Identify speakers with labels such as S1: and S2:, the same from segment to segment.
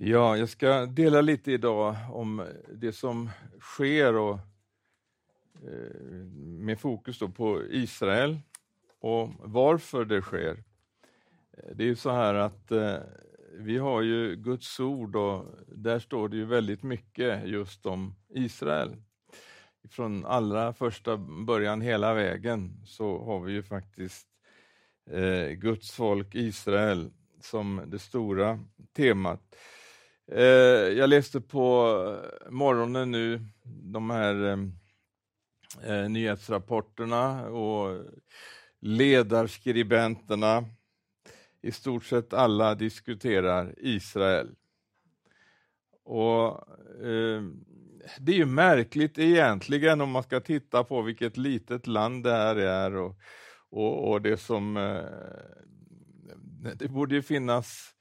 S1: Ja, jag ska dela lite idag om det som sker och eh, med fokus då på Israel och varför det sker. Det är ju så här att eh, vi har ju Guds ord och där står det ju väldigt mycket just om Israel. Från allra första början hela vägen så har vi ju faktiskt eh, Guds folk Israel som det stora temat. Eh, jag läste på eh, morgonen nu de här eh, eh, nyhetsrapporterna och ledarskribenterna, i stort sett alla diskuterar Israel. Och eh, Det är ju märkligt egentligen om man ska titta på vilket litet land det här är och, och, och det som... Eh, det borde ju finnas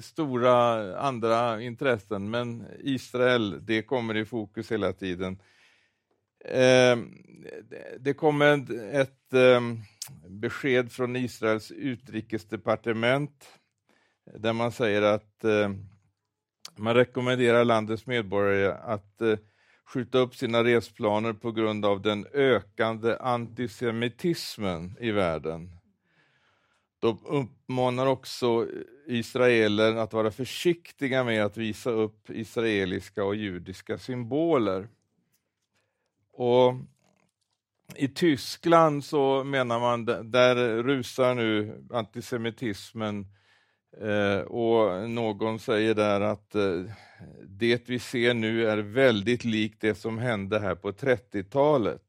S1: stora andra intressen, men Israel, det kommer i fokus hela tiden. Ehm, det kommer ett ehm, besked från Israels utrikesdepartement där man säger att ehm, man rekommenderar landets medborgare att eh, skjuta upp sina resplaner på grund av den ökande antisemitismen i världen. De uppmanar också israeler att vara försiktiga med att visa upp israeliska och judiska symboler. Och I Tyskland så menar man, där rusar nu antisemitismen eh, och någon säger där att eh, det vi ser nu är väldigt likt det som hände här på 30-talet.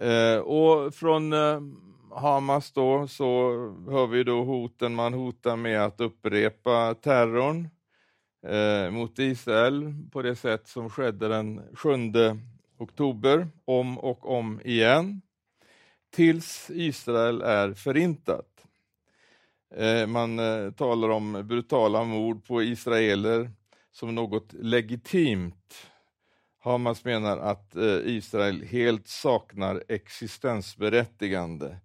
S1: Eh, och från Hamas då så hör vi då hoten, man hotar med att upprepa terrorn eh, mot Israel på det sätt som skedde den 7 oktober, om och om igen, tills Israel är förintat. Eh, man eh, talar om brutala mord på israeler som något legitimt. Hamas menar att eh, Israel helt saknar existensberättigande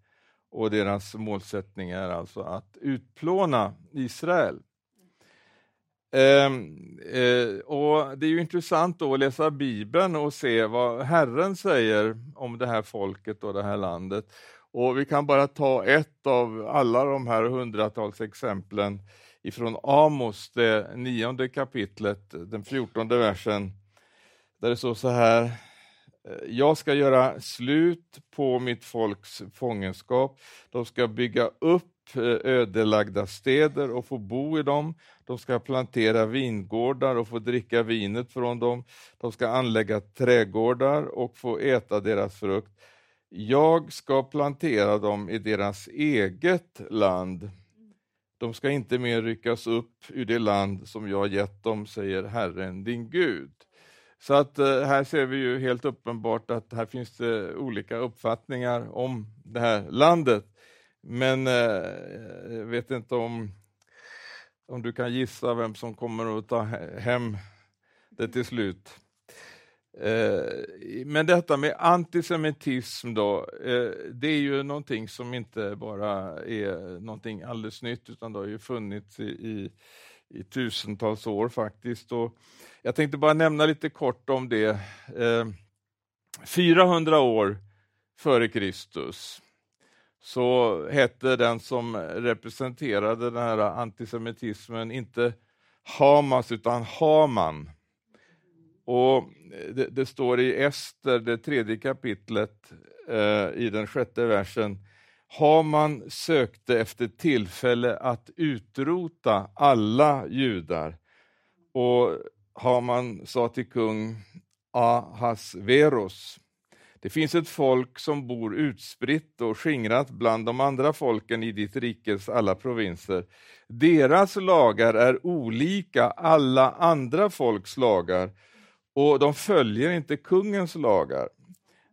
S1: och deras målsättning är alltså att utplåna Israel. Eh, eh, och Det är ju intressant att läsa Bibeln och se vad Herren säger om det här folket och det här landet. Och Vi kan bara ta ett av alla de här hundratals exemplen ifrån Amos, det nionde kapitlet, den fjortonde versen, där det står så här. Eh, jag ska göra slut på mitt folks fångenskap. De ska bygga upp eh, ödelagda städer och få bo i dem. De ska plantera vingårdar och få dricka vinet från dem. De ska anlägga trädgårdar och få äta deras frukt. Jag ska plantera dem i deras eget land. De ska inte mer ryckas upp ur det land som jag gett dem, säger Herren din Gud. Så att eh, här ser vi ju helt uppenbart att här finns det olika uppfattningar om det här landet. Men eh, jag vet inte om, om du kan gissa vem som kommer att ta hem det till slut. Eh, men detta med antisemitism då, det är ju någonting som inte bara är någonting alldeles nytt, utan det har ju funnits i, i, tusentals år faktiskt. Och jag tänkte bara nämna lite kort om det. Eh, 400 år före Kristus så hette den som representerade den här antisemitismen inte Hamas utan Haman. Och det, det står i Ester, det tredje kapitlet, eh, i den sjätte versen. Haman sökte efter tillfälle att utrota alla judar och Haman sa till kung Ahasveros det finns ett folk som bor utspritt och skingrat bland de andra folken i ditt rikes alla provinser. Deras lagar är olika alla andra folks lagar och de följer inte kungens lagar.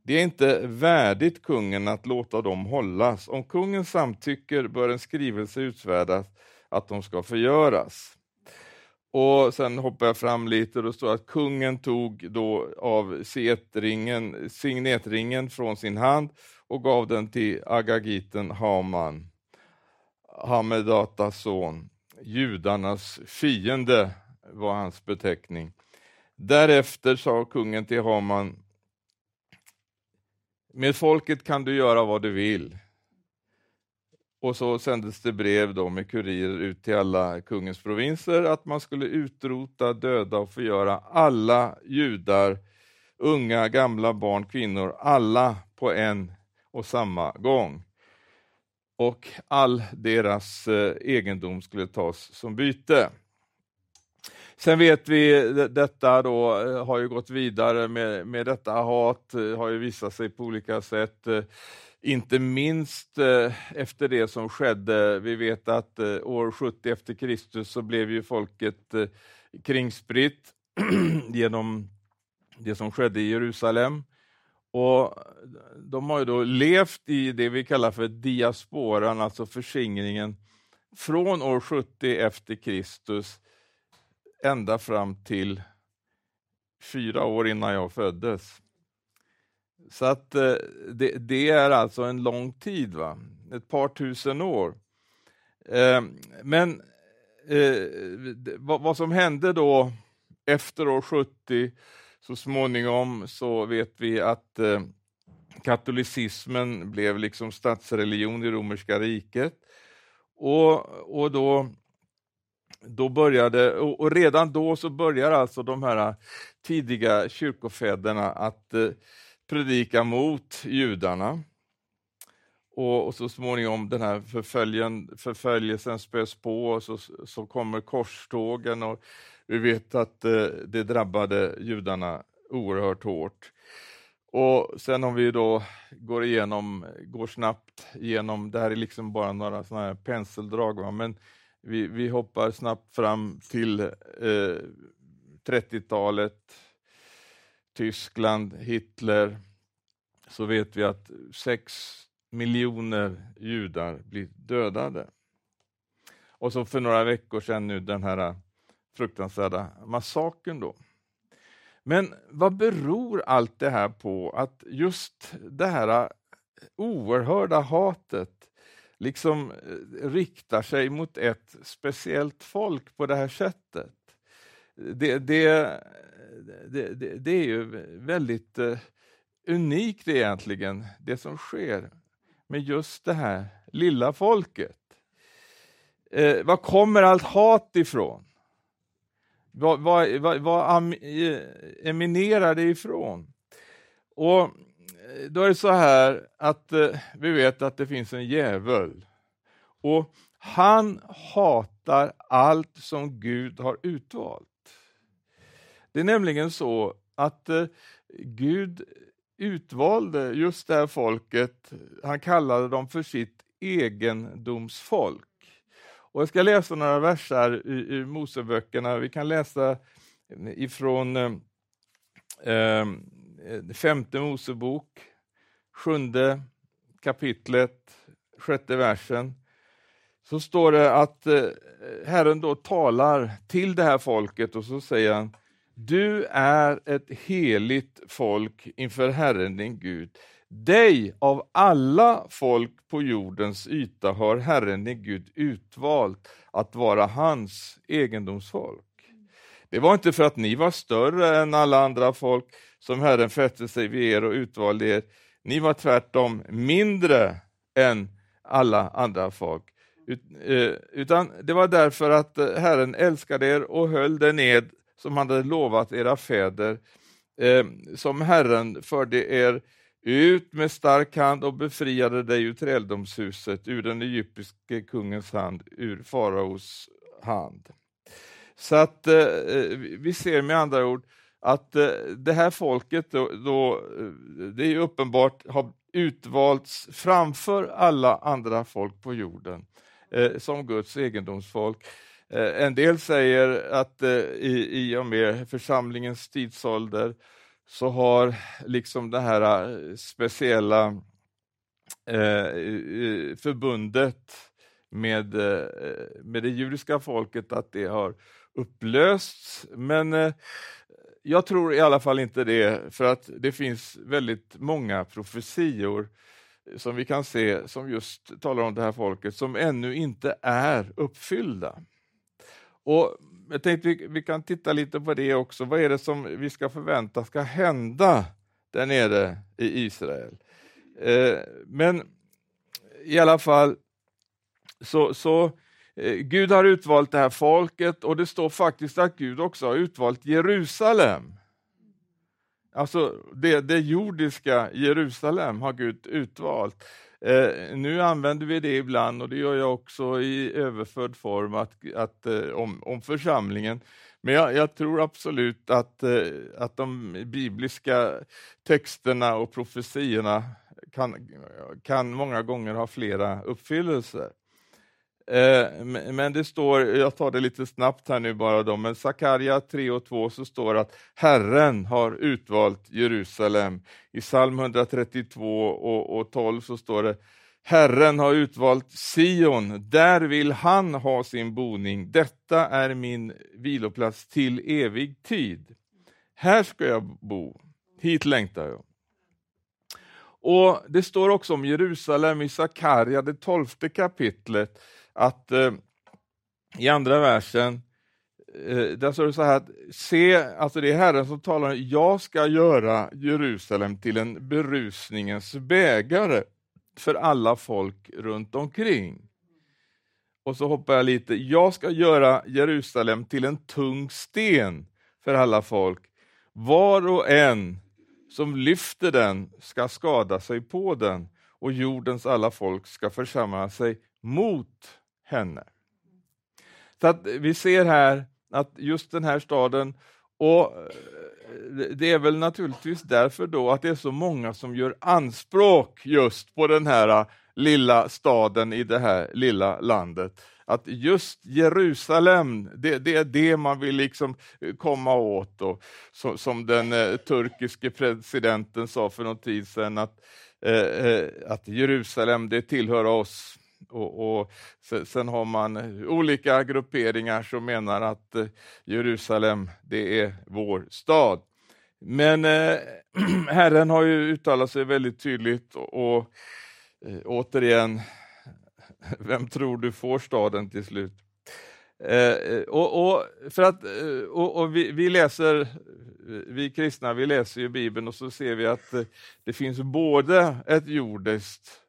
S1: Det är inte värdigt kungen att låta dem hållas. Om kungen samtycker bör en skrivelse utfärdas att de ska förgöras. Och Sen hoppar jag fram lite och det står att kungen tog då av signetringen från sin hand och gav den till agagiten Haman, Hamedatas son. judarnas fiende var hans beteckning. Därefter sa kungen till Haman, med folket kan du göra vad du vill. Och så sändes det brev då med kurirer ut till alla kungens provinser att man skulle utrota, döda och förgöra alla judar, unga, gamla, barn, kvinnor, alla på en och samma gång. Och all deras eh, egendom skulle tas som byte. Sen vet vi, detta då eh, har ju gått vidare med, med detta hat, eh, har ju visat sig på olika sätt. Eh, inte minst efter det som skedde. Vi vet att år 70 efter Kristus så blev ju folket kringspritt genom det som skedde i Jerusalem. Och De har ju då levt i det vi kallar för diasporan, alltså förskingringen, från år 70 efter Kristus ända fram till fyra år innan jag föddes. Så att eh, det, det är alltså en lång tid, va? ett par tusen år. Eh, men eh, vad som hände då efter år 70, så småningom så vet vi att katolicismen blev liksom statsreligion i romerska riket. Och, och då då började, och redan då så börjar alltså de här tidiga kyrkofäderna att eh, predika mot judarna. Och, och, så småningom den här förföljen, förföljelsen spös på och så, så kommer korstågen och vi vet att eh, det drabbade judarna oerhört hårt. Och sen om vi då går igenom, går snabbt igenom, det här är liksom bara några sådana här penseldrag, va? men vi, vi hoppar snabbt fram till eh, 30-talet, Tyskland, Hitler, så vet vi att sex miljoner judar blir dödade. Och så för några veckor sedan nu den här eh, fruktansvärda massakern då. Men vad beror allt det här på att just det här eh, oerhörda hatet liksom eh, riktar sig mot ett speciellt folk på det här sättet. Det, det, det, det är ju väldigt eh, unikt egentligen, det som sker med just det här lilla folket. Eh, var kommer allt hat ifrån? Vad, vad, vad, vad eh, eminerar det ifrån? Och Eh, då är det så här att eh, vi vet att det finns en djävul. Och han hatar allt som Gud har utvalt. Det är nämligen så att eh, Gud utvalde just det här folket, han kallade dem för sitt egendomsfolk. Och jag ska läsa några verser ur, ur Moseböckerna. Vi kan läsa eh, ifrån eh, eh Eh, femte Mosebok, sjunde kapitlet, sjätte versen, så står det att eh, Herren då talar till det här folket och så säger han Du är ett heligt folk inför Herren din Gud. Dig av alla folk på jordens yta har Herren din Gud utvalt att vara hans egendomsfolk. Det var inte för att ni var större än alla andra folk som Herren fäste sig vid er och utvalde er. Ni var tvärtom mindre än alla andra folk. Eh, utan det var därför att eh, Herren älskade er och höll den ed som han hade lovat era fäder, eh, som Herren förde er ut med stark hand och befriade dig ur träldomshuset, ur den egyptiske kungens hand, ur faraos hand. Så att eh, eh, vi ser med andra ord att eh, det här folket då, då eh, det är uppenbart har utvalts framför alla andra folk på jorden eh, som Guds egendomsfolk. Eh, en del säger att eh, i, i och med församlingens tidsålder så har liksom det här eh, speciella eh, förbundet med, eh, med det judiska folket, att det har upplösts. Men jag tror i alla fall inte det, för att det finns väldigt många profetior som vi kan se som just talar om det här folket, som ännu inte är uppfyllda. Och jag tänkte vi, vi kan titta lite på det också. Vad är det som vi ska förvänta ska hända där nere i Israel? Eh, men i alla fall, så, så eh, Eh, Gud har utvalt det här folket och det står faktiskt att Gud också har utvalt Jerusalem. Alltså det, det jordiska Jerusalem har Gud utvalt. Eh, nu använder vi det ibland och det gör jag också i överförd form att, att, eh, om, om församlingen. Men jag, jag tror absolut att, eh, att de bibliska texterna och profetiorna kan, kan många gånger ha flera uppfyllelser. Eh, men det står, jag tar det lite snabbt här nu bara då, men Sakarja 3 och 2 så står att Herren har utvalt Jerusalem. I psalm 132 och, och 12 så står det Herren har utvalt Sion, där vill han ha sin boning. Detta är min viloplats till evig tid. Här ska jag bo, hit längtar jag. Och Det står också om Jerusalem i Sakarja, det tolfte kapitlet, att eh, i andra versen, eh, där står det så här att se, alltså det är Herren som talar, jag ska göra Jerusalem till en berusningens bägare för alla folk runt omkring. Och så hoppar jag lite, jag ska göra Jerusalem till en tung sten för alla folk. Var och en som lyfter den ska skada sig på den och jordens alla folk ska församla sig mot henne. Så att vi ser här att just den här staden, och eh, det är väl naturligtvis därför då att det är så många som gör anspråk just på den här eh, lilla staden i det här lilla landet. Att just Jerusalem, det, det är det man vill liksom eh, komma åt. Och, så, som den eh, turkiske presidenten sa för någon tid sedan, att, eh, att Jerusalem det tillhör oss och, och sen, har man eh, olika grupperingar som menar att eh, Jerusalem, det är vår stad. Men eh, Herren har ju uttalat sig väldigt tydligt och, och eh, återigen, vem tror du får staden till slut? Eh, eh och, och, för att, eh, och, och vi, vi, läser, vi kristna vi läser ju Bibeln och så ser vi att det finns både ett jordiskt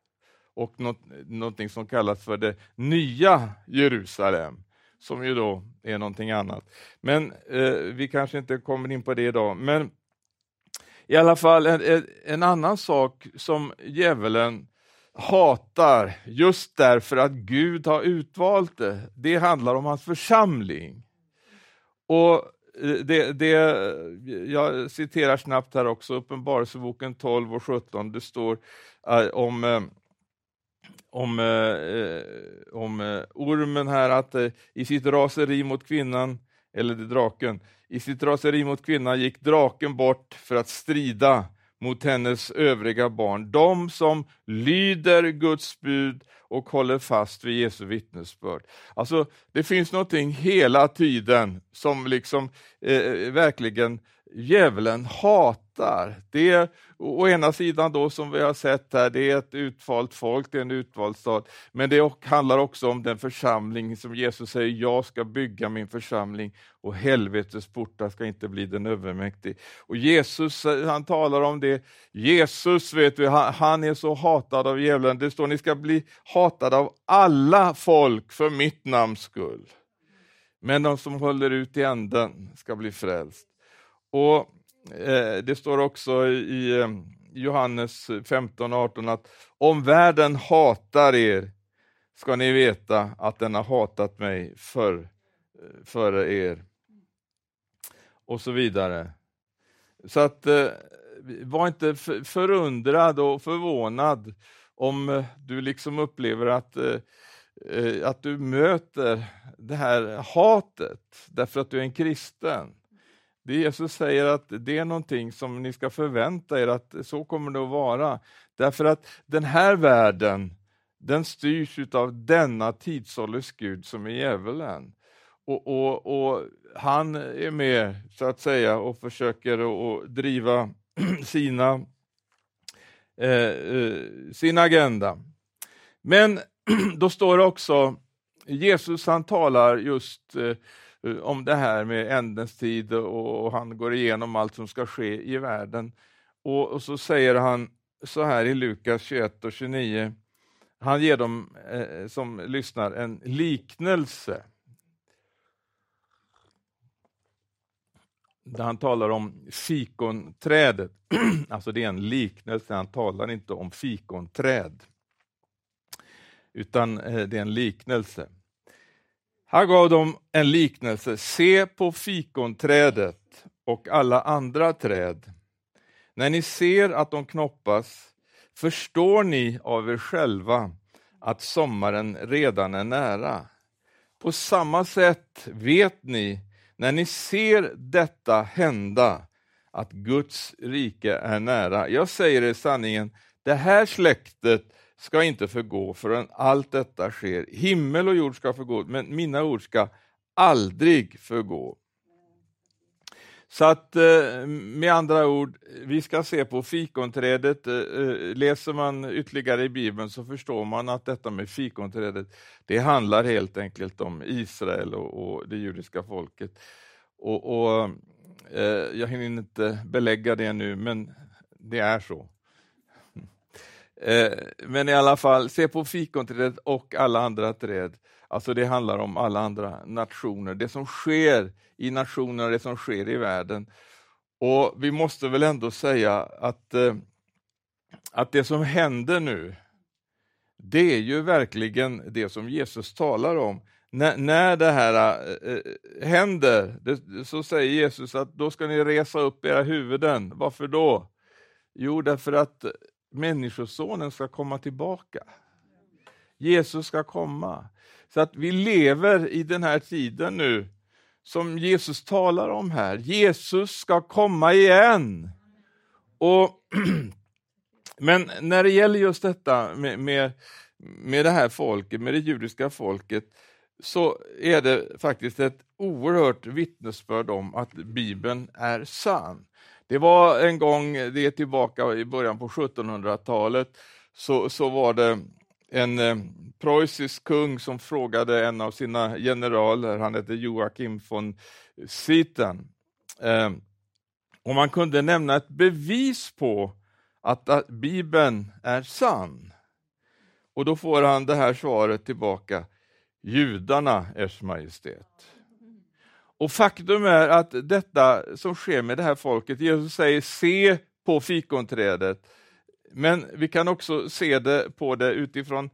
S1: och något, någonting som kallas för det nya Jerusalem, som ju då är någonting annat. Men eh, vi kanske inte kommer in på det idag. Men i alla fall en, en annan sak som djävulen hatar just därför att Gud har utvalt det, det handlar om hans församling. Och eh, det, det, jag citerar snabbt här också, Uppenbarelseboken 12 och 17, det står eh, om eh, om, eh, eh, om eh, ormen här, att eh, i sitt raseri mot kvinnan, eller draken, i sitt raseri mot kvinnan gick draken bort för att strida mot hennes övriga barn, de som lyder Guds bud och håller fast vid Jesu vittnesbörd. Alltså, det finns någonting hela tiden som liksom eh, eh verkligen djävulen hatar. Det är å ena sidan då som vi har sett här, det är ett utvalt folk, det är en utvald stad, men det handlar också om den församling som Jesus säger, jag ska bygga min församling och helvetets portar ska inte bli den övermäktig. Och Jesus, eh, han talar om det, Jesus vet vi, han, han är så hatad av djävulen, det står ni ska bli hatade av alla folk för mitt namns skull. Men de som håller ut i änden ska bli frälst. Och eh, Det står också i eh, Johannes 15 18 att om världen hatar er ska ni veta att den har hatat mig för, eh, före er. Och så vidare. Så att eh, var inte förundrad och förvånad om eh, du liksom upplever att, eh, eh, att du möter det här hatet därför att du är en kristen. Det Jesus säger att det är någonting som ni ska förvänta er att så kommer det att vara. Därför att den här världen, den styrs av denna tidsålders Gud som är djävulen. Och, och, och, han är med så att säga och försöker och, driva sina, eh, eh, sin agenda. Men då står det också, Jesus han talar just eh, Eh, om det här med ändens tid och, och han går igenom allt som ska ske i världen. Och, och så säger han så här i Lukas 21 och 29. Han ger dem eh, som lyssnar en liknelse. Där han talar om fikonträdet. alltså det är en liknelse, han talar inte om fikonträd. Utan eh, det är en liknelse. Han gav dem en liknelse. Se på fikonträdet och alla andra träd. När ni ser att de knoppas förstår ni av er själva att sommaren redan är nära. På samma sätt vet ni när ni ser detta hända att Guds rike är nära. Jag säger er sanningen, det här släktet ska inte förgå förrän allt detta sker. Himmel och jord ska förgå, men mina ord ska aldrig förgå. Så att eh, med andra ord, vi ska se på fikonträdet. Eh, eh, läser man ytterligare i Bibeln så förstår man att detta med fikonträdet, det handlar helt enkelt om Israel och, och det judiska folket. Och, och Jag hinner inte belägga det nu, men det är så. Eh, men i alla fall, se på fikonträdet och alla andra träd. Alltså det handlar om alla andra nationer, det som sker i nationerna, det som sker i världen. Och vi måste väl ändå säga att, eh, att det som händer nu, det är ju verkligen det som Jesus talar om. När, när det här äh, händer, det, så säger Jesus att då ska ni resa upp era huvuden. Varför då? Jo, därför att Människosonen ska komma tillbaka. Jesus ska komma. Så att vi lever i den här tiden nu som Jesus talar om här. Jesus ska komma igen. Och, men när det gäller just detta med, med, med det här folket, med det judiska folket, så är det faktiskt ett oerhört vittnesbörd om att Bibeln är sann. Det var en gång, det är tillbaka i början på 1700-talet, så, så var det en eh, preussisk kung som frågade en av sina generaler, han hette Joachim von Sitten, eh, om man kunde nämna ett bevis på att, att Bibeln är sann. Och då får han det här svaret tillbaka, judarna, Ers Majestät. Och faktum är att detta som sker med det här folket, Jesus säger se på fikonträdet, men vi kan också se det på det utifrån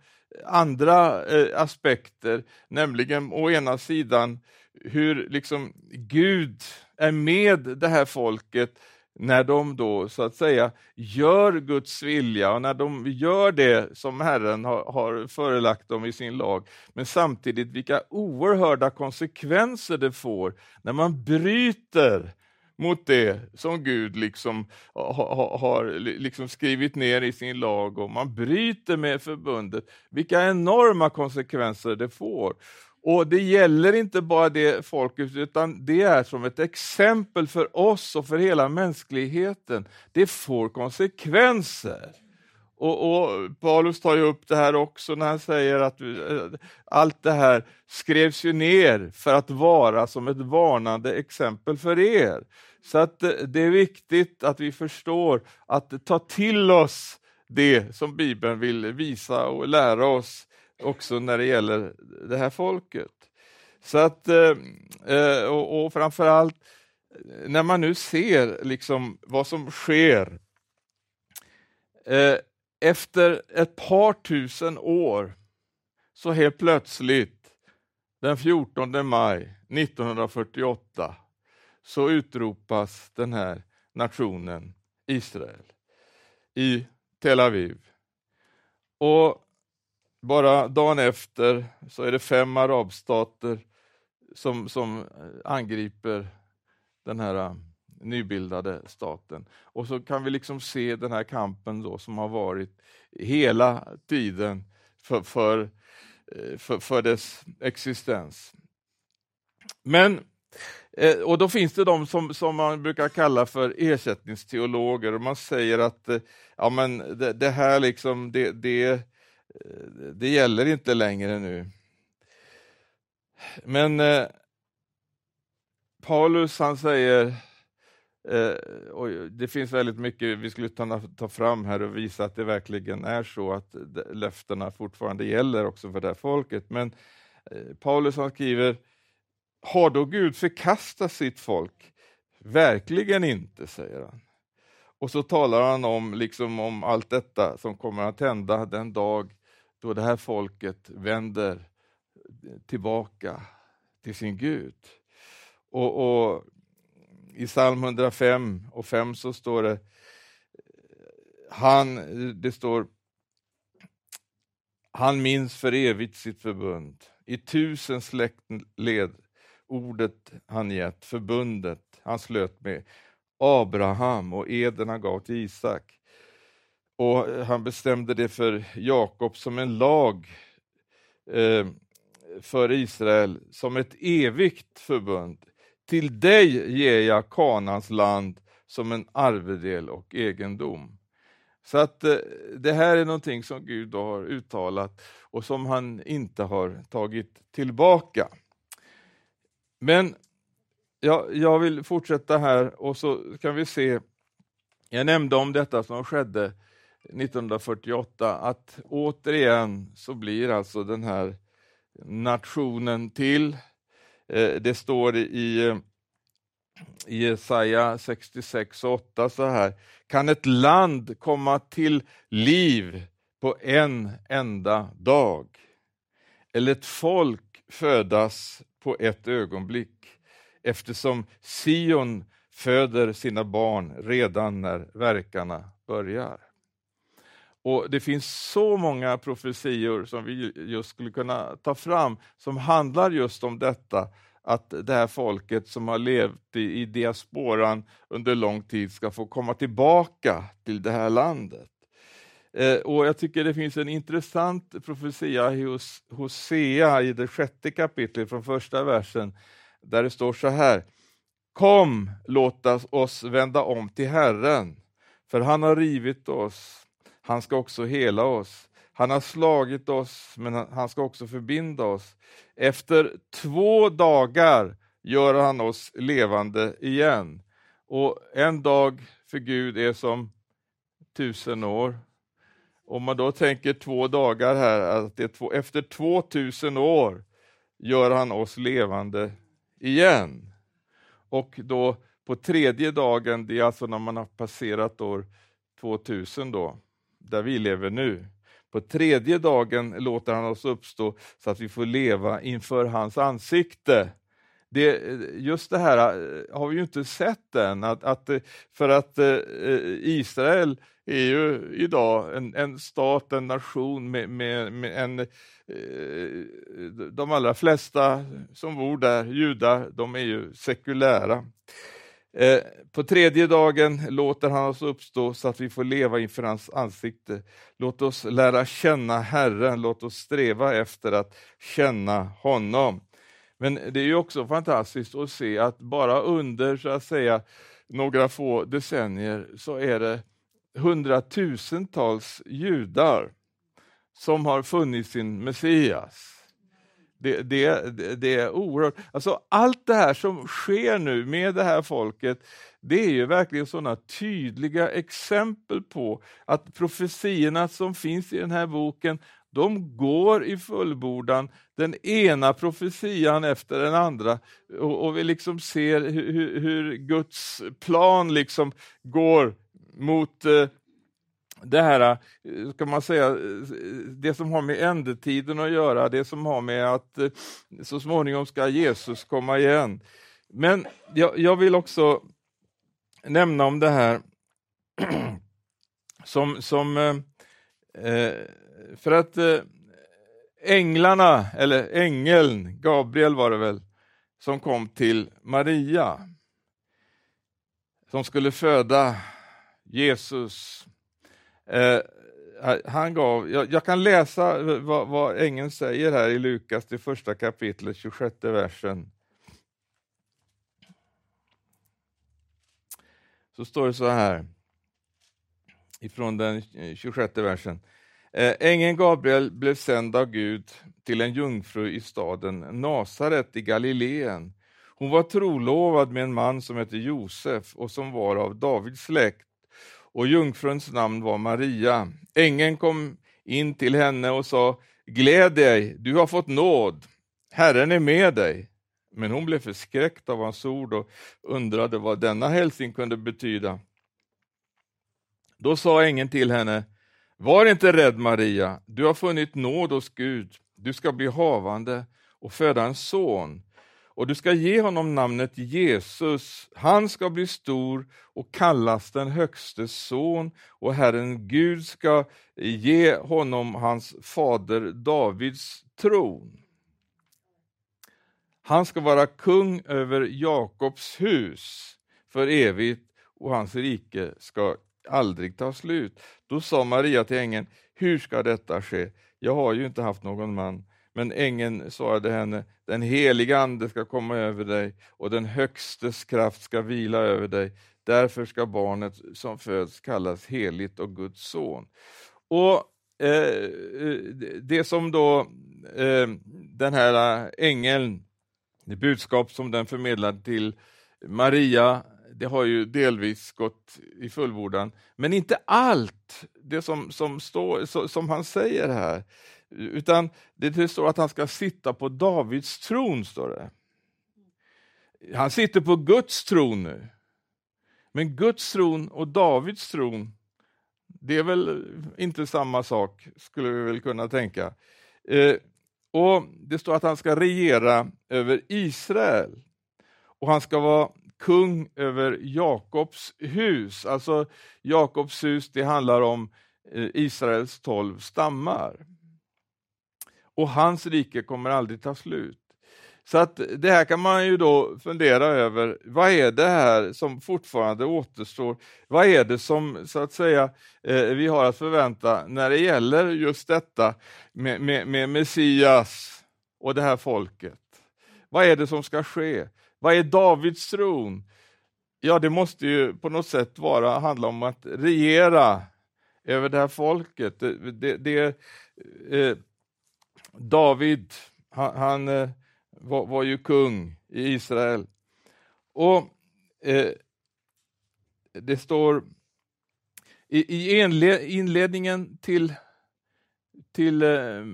S1: andra eh, aspekter, nämligen å ena sidan hur liksom Gud är med det här folket när de då så att säga gör Guds vilja och när de gör det som Herren har, har förelagt dem i sin lag. Men samtidigt vilka oerhörda konsekvenser det får när man bryter mot det som Gud liksom har, har liksom skrivit ner i sin lag och man bryter med förbundet. Vilka enorma konsekvenser det får. Och det gäller inte bara det folket, utan det är som ett exempel för oss och för hela mänskligheten. Det får konsekvenser. Och, och, Paulus tar ju upp det här också när han säger att eh, allt det här skrevs ju ner för att vara som ett varnande exempel för er. Så att eh, det är viktigt att vi förstår att ta till oss det som Bibeln vill visa och lära oss också när det gäller det här folket. Så att, eh, eh och, och framförallt eh, när man nu ser liksom vad som sker eh, efter ett par tusen år, så helt plötsligt, den 14 maj 1948, så utropas den här nationen Israel i Tel Aviv. Och bara dagen efter så är det fem arabstater som, som eh, angriper den här eh, nybildade staten. Och så kan vi liksom se den här kampen då som har varit hela tiden för, för, eh, för, för dess existens. Men och då finns det de som, som man brukar kalla för ersättningsteologer och man säger att ja, men det, det här liksom, det, det, Eh, det gäller inte längre nu. Men eh, Paulus han säger, eh, och det finns väldigt mycket vi skulle ta, ta fram här och visa att det verkligen är så att löftena fortfarande gäller också för det här folket. Men eh, Paulus han skriver, har då Gud förkastat sitt folk? Verkligen inte, säger han. Och så talar han om, liksom om allt detta som kommer att hända den dag då det här folket vänder tillbaka till sin Gud. Och, och I psalm 105 och 5 så står det, han, det står, han minns för evigt sitt förbund. I tusen släktled ordet han gett, förbundet han slöt med Abraham och eden han gav till Isak. Och han bestämde det för Jakob som en lag eh, för Israel, som ett evigt förbund. Till dig ger jag Kanans land som en arvedel och egendom. Så att eh, det här är någonting som Gud har uttalat och som han inte har tagit tillbaka. Men ja, jag vill fortsätta här och så kan vi se, jag nämnde om detta som skedde 1948, att återigen så blir alltså den här nationen till. Eh, det står i, eh, i Jesaja 66 och 8 så här, kan ett land komma till liv på en enda dag? Eller ett folk födas på ett ögonblick? Eftersom Sion föder sina barn redan när verkarna börjar. Och Det finns så många profetior som vi just skulle kunna ta fram som handlar just om detta, att det här folket som har levt i, i diasporan under lång tid ska få komma tillbaka till det här landet. Eh, och Jag tycker det finns en intressant profetia hos Hosea i det sjätte kapitlet från första versen, där det står så här. Kom, låt oss vända om till Herren, för han har rivit oss han ska också hela oss. Han har slagit oss, men han ska också förbinda oss. Efter två dagar gör han oss levande igen. Och en dag för Gud är som tusen år. Om man då tänker två dagar här, att det är två, efter 2000 år gör han oss levande igen. Och då på tredje dagen, det är alltså när man har passerat år 2000 då, där vi lever nu. På tredje dagen låter han oss uppstå så att vi får leva inför hans ansikte. Det, just det här eh, har vi ju inte sett än, att, att eh, för att eh, Israel är ju idag en, en stat, en nation med, med, med en de allra flesta som bor där, judar, de är ju sekulära. Eh, på tredje dagen låter han oss uppstå så att vi får leva inför hans ansikte. Låt oss lära känna Herren, låt oss sträva efter att känna honom. Men det är ju också fantastiskt att se att bara under så att säga några få decennier så är det hundratusentals judar som har funnit sin Messias. Det, det, det, är oerhört. Alltså, allt det här som sker nu med det här folket, det är ju verkligen sådana tydliga exempel på att profetierna som finns i den här boken, de går i fullbordan, den ena profetian efter den andra. Och, och vi liksom ser hur, hur, Guds plan liksom går mot eh, det här, eh, ska man säga, eh, det som har med ändetiden att göra, det som har med att eh, så småningom ska Jesus komma igen. Men jag, jag vill också nämna om det här som, som eh, eh, för att änglarna, eller ängeln, Gabriel var det väl, som kom till Maria, som skulle föda Jesus Eh, eh, han gav, jag, jag, kan läsa eh, vad, vad ängeln säger här i Lukas, det första kapitlet, 26 versen. Så står det så här, ifrån den eh, 26 versen. Eh, ängeln Gabriel blev sänd av Gud till en jungfru i staden Nasaret i Galileen. Hon var trolovad med en man som hette Josef och som var av Davids släkt och jungfruns namn var Maria. Ängeln kom in till henne och sa Gläd dig, du har fått nåd, Herren är med dig. Men hon blev förskräckt av hans ord och undrade vad denna hälsning kunde betyda. Då sa ängeln till henne, var inte rädd Maria, du har funnit nåd hos Gud, du ska bli havande och föda en son och du ska ge honom namnet Jesus. Han ska bli stor och kallas den högstes son och Herren Gud ska ge honom hans fader Davids tron. Han ska vara kung över Jakobs hus för evigt och hans rike ska aldrig ta slut. Då sa Maria till ängeln, hur ska detta ske? Jag har ju inte haft någon man. Men ängeln svarade henne, den heliga ande ska komma över dig och den högstes kraft ska vila över dig. Därför ska barnet som föds kallas heligt och Guds son. Och eh, Det som då eh, den här eh, ängeln, det budskap som den förmedlade till Maria, det har ju delvis gått i fullbordan, men inte allt det som, som, står, som han säger här. Utan det står att han ska sitta på Davids tron, står det. Han sitter på Guds tron nu. Men Guds tron och Davids tron, det är väl inte samma sak, skulle vi väl kunna tänka. Eh, och Det står att han ska regera över Israel. Och han ska vara kung över Jakobs hus. Alltså Jakobs hus, det handlar om eh, Israels tolv stammar och hans rike kommer aldrig ta slut. Så att det här kan man ju då fundera över, vad är det här som fortfarande återstår? Vad är det som så att säga eh, vi har att förvänta när det gäller just detta med, med, med Messias och det här folket? Vad är det som ska ske? Vad är Davids tron? Ja, det måste ju på något sätt vara, handla om att regera över det här folket. Det, det, det eh, David, han, han var, var, ju kung i Israel. Och eh, det står i, i inledningen till, till eh,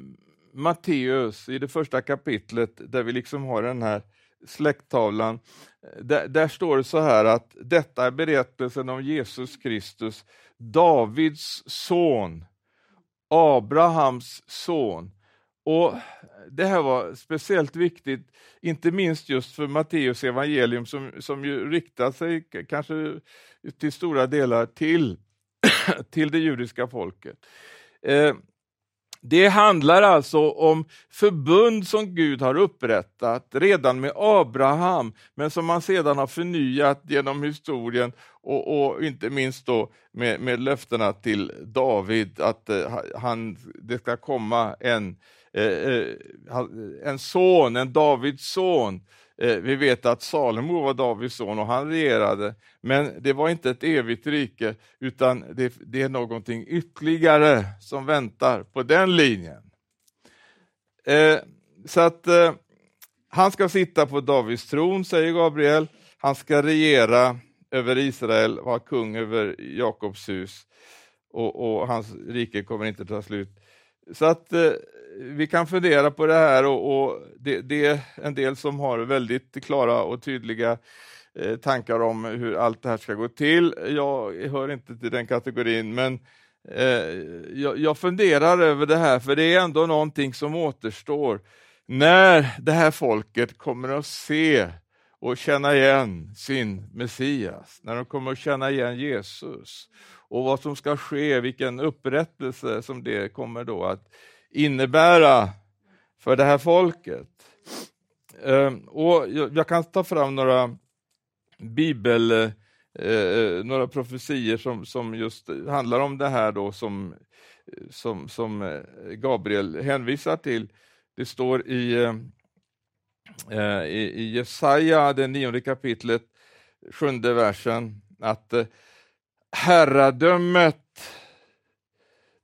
S1: Matteus, i det första kapitlet, där vi liksom har den här släkttavlan, eh, där, där, står det så här att detta är berättelsen om Jesus Kristus, Davids son, Abrahams son. Och Det här var speciellt viktigt, inte minst just för Matteus evangelium som, som ju riktar sig kanske till stora delar till, till det judiska folket. Eh, det handlar alltså om förbund som Gud har upprättat redan med Abraham, men som han sedan har förnyat genom historien och, och inte minst då med, med löftena till David att eh, han, det ska komma en eh, Eh, eh, en son, en Davids son. Eh, vi vet att Salomo var Davids son och han regerade, men det var inte ett evigt rike, utan det, det är någonting ytterligare som väntar på den linjen. Eh, så att han ska sitta på Davids tron, säger Gabriel. Han ska regera över Israel, vara kung över Jakobs hus och, och hans rike kommer inte ta slut. Så att vi kan fundera på det här och, och det, det, är en del som har väldigt klara och tydliga eh, tankar om hur allt det här ska gå till. Jag hör inte till den kategorin, men eh, jag, jag funderar över det här, för det är ändå någonting som återstår när det här folket kommer att se och känna igen sin Messias, när de kommer att känna igen Jesus och vad som ska ske, vilken upprättelse som det kommer då att innebära för det här folket. Ehm, och jag kan ta fram några bibel, eh, några profetier som, som just handlar om det här då som, som, som eh, Gabriel hänvisar till. Det står i, eh, i, i Jesaja, det nionde kapitlet, sjunde versen, att herradömet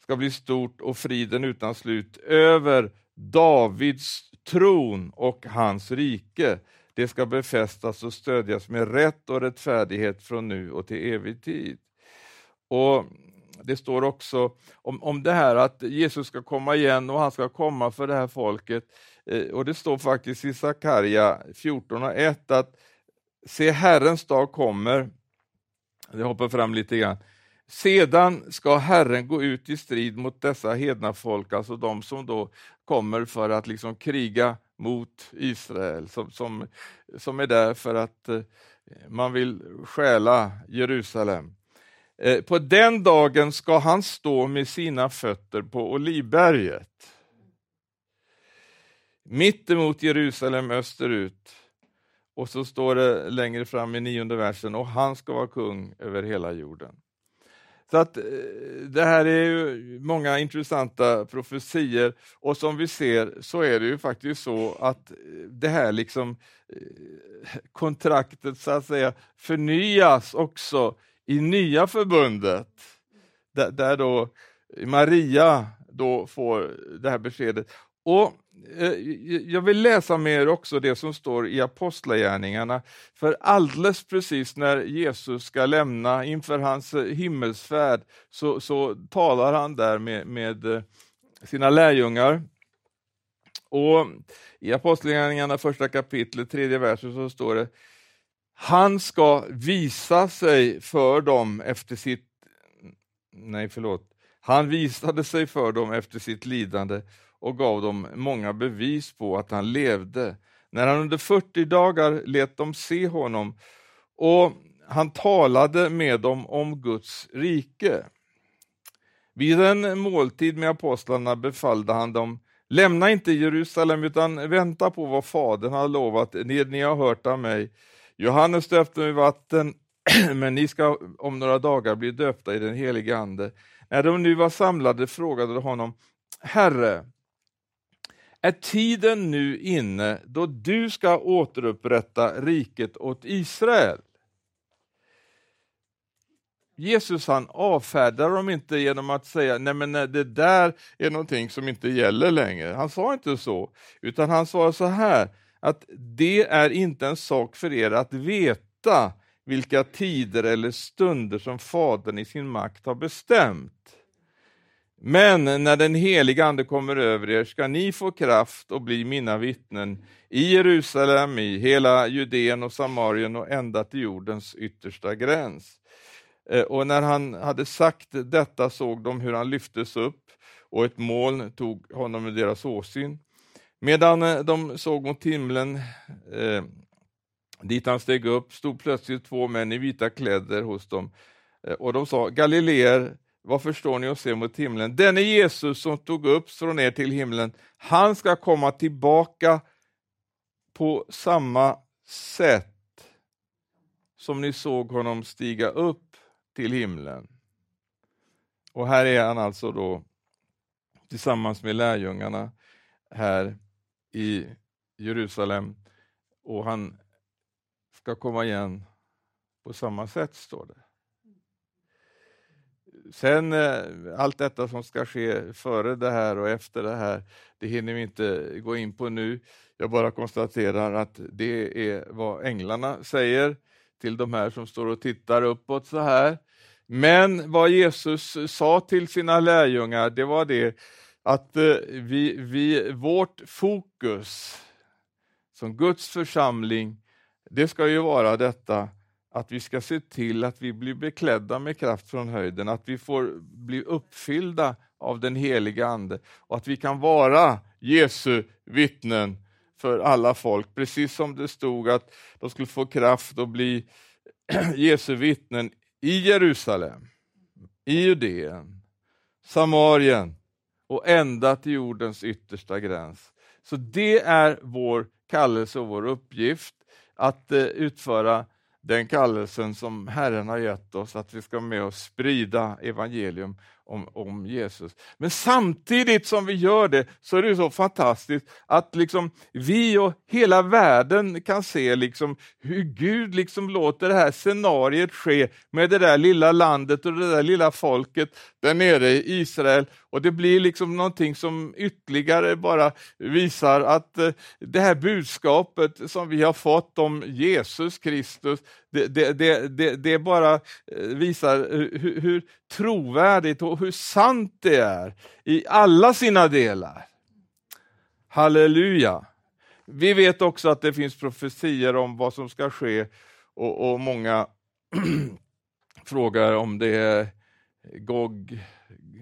S1: ska bli stort och friden utan slut över Davids tron och hans rike. det ska befästas och stödjas med rätt och rättfärdighet från nu och till evig tid. Och Det står också om, om det här att Jesus ska komma igen och han ska komma för det här folket. Eh, och Det står faktiskt i Sakarja 14.1 att se Herrens dag kommer, jag hoppar fram lite grann, sedan ska Herren gå ut i strid mot dessa hedna folk, alltså de som då kommer för att liksom kriga mot Israel, som, som, som är där för att eh, man vill stjäla Jerusalem. Eh, på den dagen ska han stå med sina fötter på Olivberget. Mitt emot Jerusalem österut. Och så står det längre fram i nionde versen, och han ska vara kung över hela jorden. Så att eh, det här är ju många intressanta profetier och som vi ser så är det ju faktiskt så att eh, det här liksom eh, kontraktet så att säga förnyas också i nya förbundet, där, där då Maria då får det här beskedet. Och eh, Jag vill läsa med er också det som står i Apostlagärningarna, för alldeles precis när Jesus ska lämna inför hans eh, himmelsfärd, så, så talar han där med, med eh, sina lärjungar. Och I Apostlagärningarna första kapitlet, tredje versen, så står det han ska visa sig för dem efter sitt... Nej, förlåt. Han visade sig för dem efter sitt lidande och gav dem många bevis på att han levde. När han under 40 dagar lät dem se honom och han talade med dem om Guds rike. Vid en måltid med apostlarna befallde han dem Lämna inte Jerusalem utan vänta på vad Fadern har lovat, det ni har hört av mig. Johannes döpte med vatten, men ni ska om några dagar bli döpta i den helige Ande. När de nu var samlade frågade de honom, Herre, är tiden nu inne då du ska återupprätta riket åt Israel? Jesus han avfärdar dem inte genom att säga nej men det där är någonting som inte gäller längre. Han sa inte så, utan han sa så här, att det är inte en sak för er att veta vilka tider eller stunder som Fadern i sin makt har bestämt. Men när den heliga Ande kommer över er ska ni få kraft och bli mina vittnen i Jerusalem, i hela Judeen och Samarien och ända till jordens yttersta gräns. Eh, och när han hade sagt detta såg de hur han lyftes upp och ett moln tog honom ur deras åsyn. Medan eh, de såg mot himlen, eh, dit han steg upp, stod plötsligt två män i vita kläder hos dem. Eh, och de sa, Galileer, varför står ni och ser mot himlen? Denne Jesus som tog upp från er till himlen, han ska komma tillbaka på samma sätt som ni såg honom stiga upp till himlen. Och här är han alltså då tillsammans med lärjungarna här i Jerusalem och han ska komma igen på samma sätt, står det. Sen eh, allt detta som ska ske före det här och efter det här, det hinner vi inte gå in på nu. Jag bara konstaterar att det är vad änglarna säger till de här som står och tittar uppåt så här. Men vad Jesus sa till sina lärjungar, det var det att eh, vi, vi, vårt fokus som Guds församling, det ska ju vara detta att vi ska se till att vi blir beklädda med kraft från höjden, att vi får bli uppfyllda av den heliga Ande och att vi kan vara Jesu vittnen för alla folk, precis som det stod att de skulle få kraft att bli Jesu vittnen i Jerusalem, i Judeen, Samarien, och ända till jordens yttersta gräns. Så det är vår kallelse och vår uppgift att eh, utföra den kallelsen som Herren har gett oss, att vi ska med och sprida evangelium om, om Jesus. Men samtidigt som vi gör det så är det så fantastiskt att liksom vi och hela världen kan se liksom hur Gud liksom låter det här scenariet ske med det där lilla landet och det där lilla folket där nere i Israel. Och det blir liksom någonting som ytterligare bara visar att eh, det här budskapet som vi har fått om Jesus Kristus, det, det, det, det bara eh, visar hur, hur trovärdigt och hur sant det är i alla sina delar. Halleluja! Vi vet också att det finns profetier om vad som ska ske och, och många frågar om det är Gog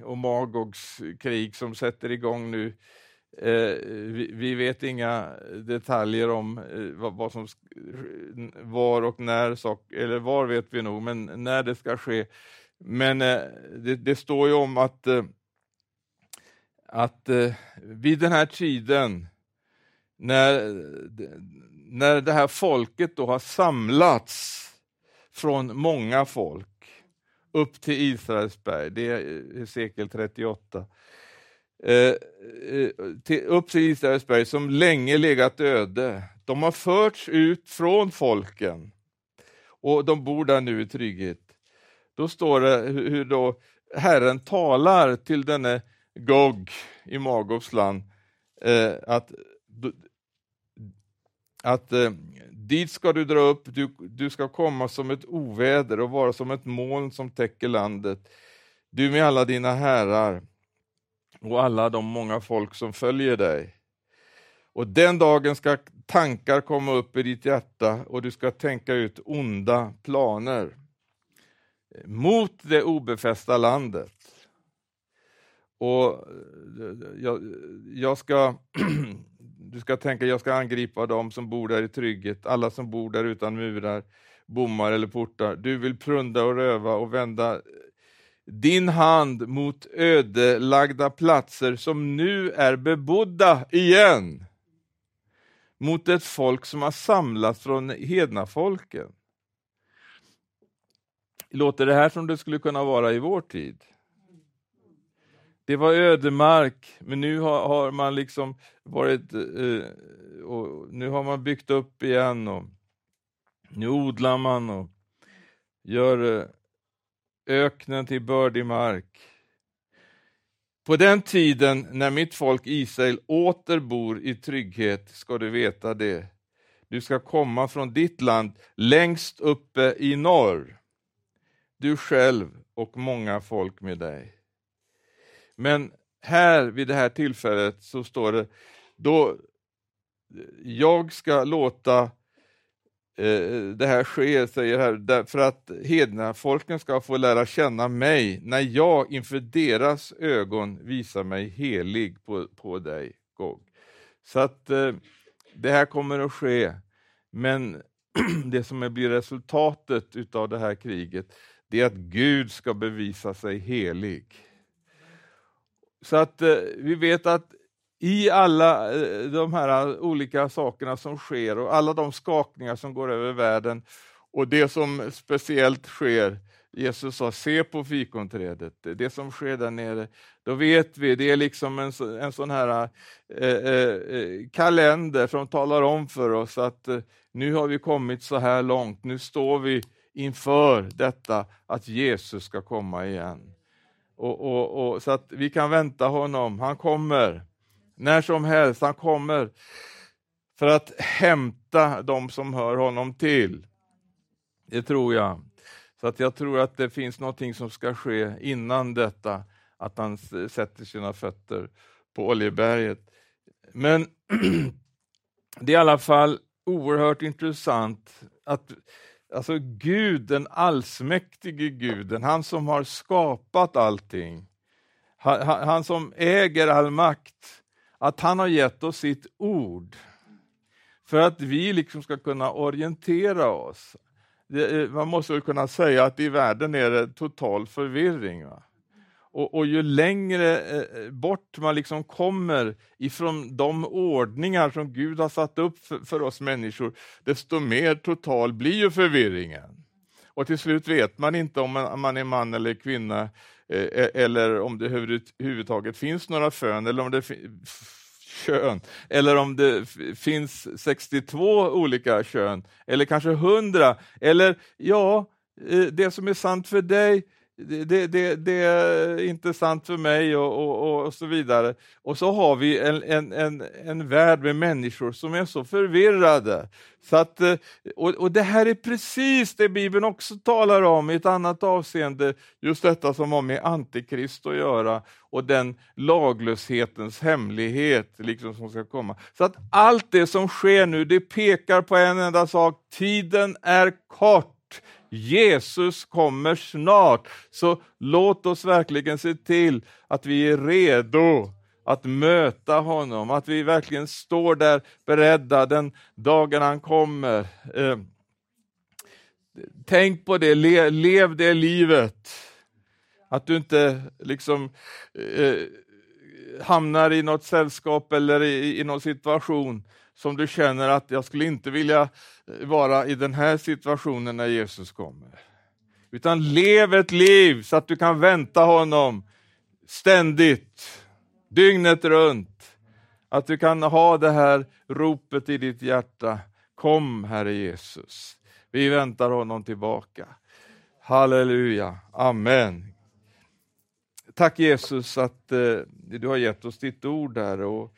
S1: och Magogs krig som sätter igång nu. Eh, vi, vet inga detaljer om eh, vad, som var och när, eller var vet vi nog, men när det ska ske. Men eh, det, det, står ju om att, att vid den här tiden, när, när det här folket då har samlats från många folk upp till Israels berg, det är eh, sekel 38, eh, eh, till, upp till Israels berg som länge legat öde. De har förts ut från folken och de bor där nu i trygghet. Då står det hur då Herren talar till denne Gog i Magobs land eh, att, att eh, dit ska du dra upp, du, du ska komma som ett oväder och vara som ett moln som täcker landet. Du med alla dina herrar och alla de många folk som följer dig. Och den dagen ska tankar komma upp i ditt hjärta och du ska tänka ut onda planer mot det obefästa landet. Och eh, jag, jag ska, du ska tänka, jag ska angripa dem som bor där i trygghet, alla som bor där utan murar, bommar eller portar. Du vill prunda och röva och vända din hand mot ödelagda platser som nu är bebodda igen. Mot ett folk som har samlats från hedna folken. Låter det här som det skulle kunna vara i vår tid? Det var ödemark, men nu har, har man liksom varit eh, och nu har man byggt upp igen och nu odlar man och gör eh, öknen till bördig mark. På den tiden när mitt folk Israel åter bor i trygghet ska du veta det. Du ska komma från ditt land längst uppe i norr du själv och många folk med dig. Men här vid det här tillfället så står det, då jag ska låta eh, det här ske, säger här, för att hedna folken ska få lära känna mig när jag inför deras ögon visar mig helig på, på dig, Gog. Så att eh, det här kommer att ske, men det som blir resultatet utav det här kriget, det är att Gud ska bevisa sig helig. Så att eh, vi vet att i alla eh, de här olika sakerna som sker och alla de skakningar som går över världen och det som speciellt sker, Jesus sa se på fikonträdet, det som sker där nere, då vet vi, det är liksom en, en sån här eh, eh, eh, kalender som talar om för oss att eh, nu har vi kommit så här långt, nu står vi inför detta att Jesus ska komma igen. Och, och, och, så att vi kan vänta honom, han kommer när som helst, han kommer för att hämta de som hör honom till. Det tror jag. Så att jag tror att det finns någonting som ska ske innan detta, att han sätter sina fötter på Oljeberget. Men det är i alla fall oerhört intressant att Alltså Gud, den allsmäktige guden, han som har skapat allting, han, han, som äger all makt, att han har gett oss sitt ord för att vi liksom ska kunna orientera oss. Det, eh, man måste väl kunna säga att i världen är det total förvirring. Va? Och, och, ju längre eh, bort man liksom kommer ifrån de ordningar som Gud har satt upp för, för, oss människor, desto mer total blir ju förvirringen. Och till slut vet man inte om man, man är man eller kvinna, eh, e, eller om det överhuvudtaget finns några fön, eller om det kön, eller om det finns 62 olika kön, eller kanske 100, eller ja, eh, det som är sant för dig det, det, det, är intressant för mig och, och, och, så vidare. Och så har vi en, en, en, en värld med människor som är så förvirrade. Så att, eh, och, och det här är precis det Bibeln också talar om i ett annat avseende, just detta som har med Antikrist att göra och den laglöshetens hemlighet liksom som ska komma. Så att allt det som sker nu, det pekar på en enda sak, tiden är kort. Jesus kommer snart, så låt oss verkligen se till att vi är redo att möta honom, att vi verkligen står där beredda den dagen han kommer. Eh, tänk på det, Le, lev det livet. Att du inte liksom eh, hamnar i något sällskap eller i, i någon situation som du känner att jag skulle inte vilja eh, vara i den här situationen när Jesus kommer. Utan lev ett liv så att du kan vänta honom ständigt, dygnet runt. Att du kan ha det här ropet i ditt hjärta. Kom Herre Jesus. Vi väntar honom tillbaka. Halleluja, amen. Tack Jesus att eh, du har gett oss ditt ord där och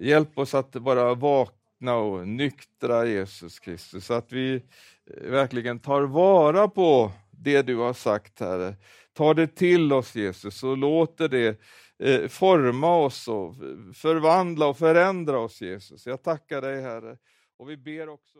S1: Hjälp oss att vara vakna och nyktra Jesus Kristus, så att vi eh, verkligen tar vara på det du har sagt, Herre. Ta det till oss Jesus och låter det eh, forma oss och förvandla och förändra oss Jesus. Jag tackar dig Herre och vi ber också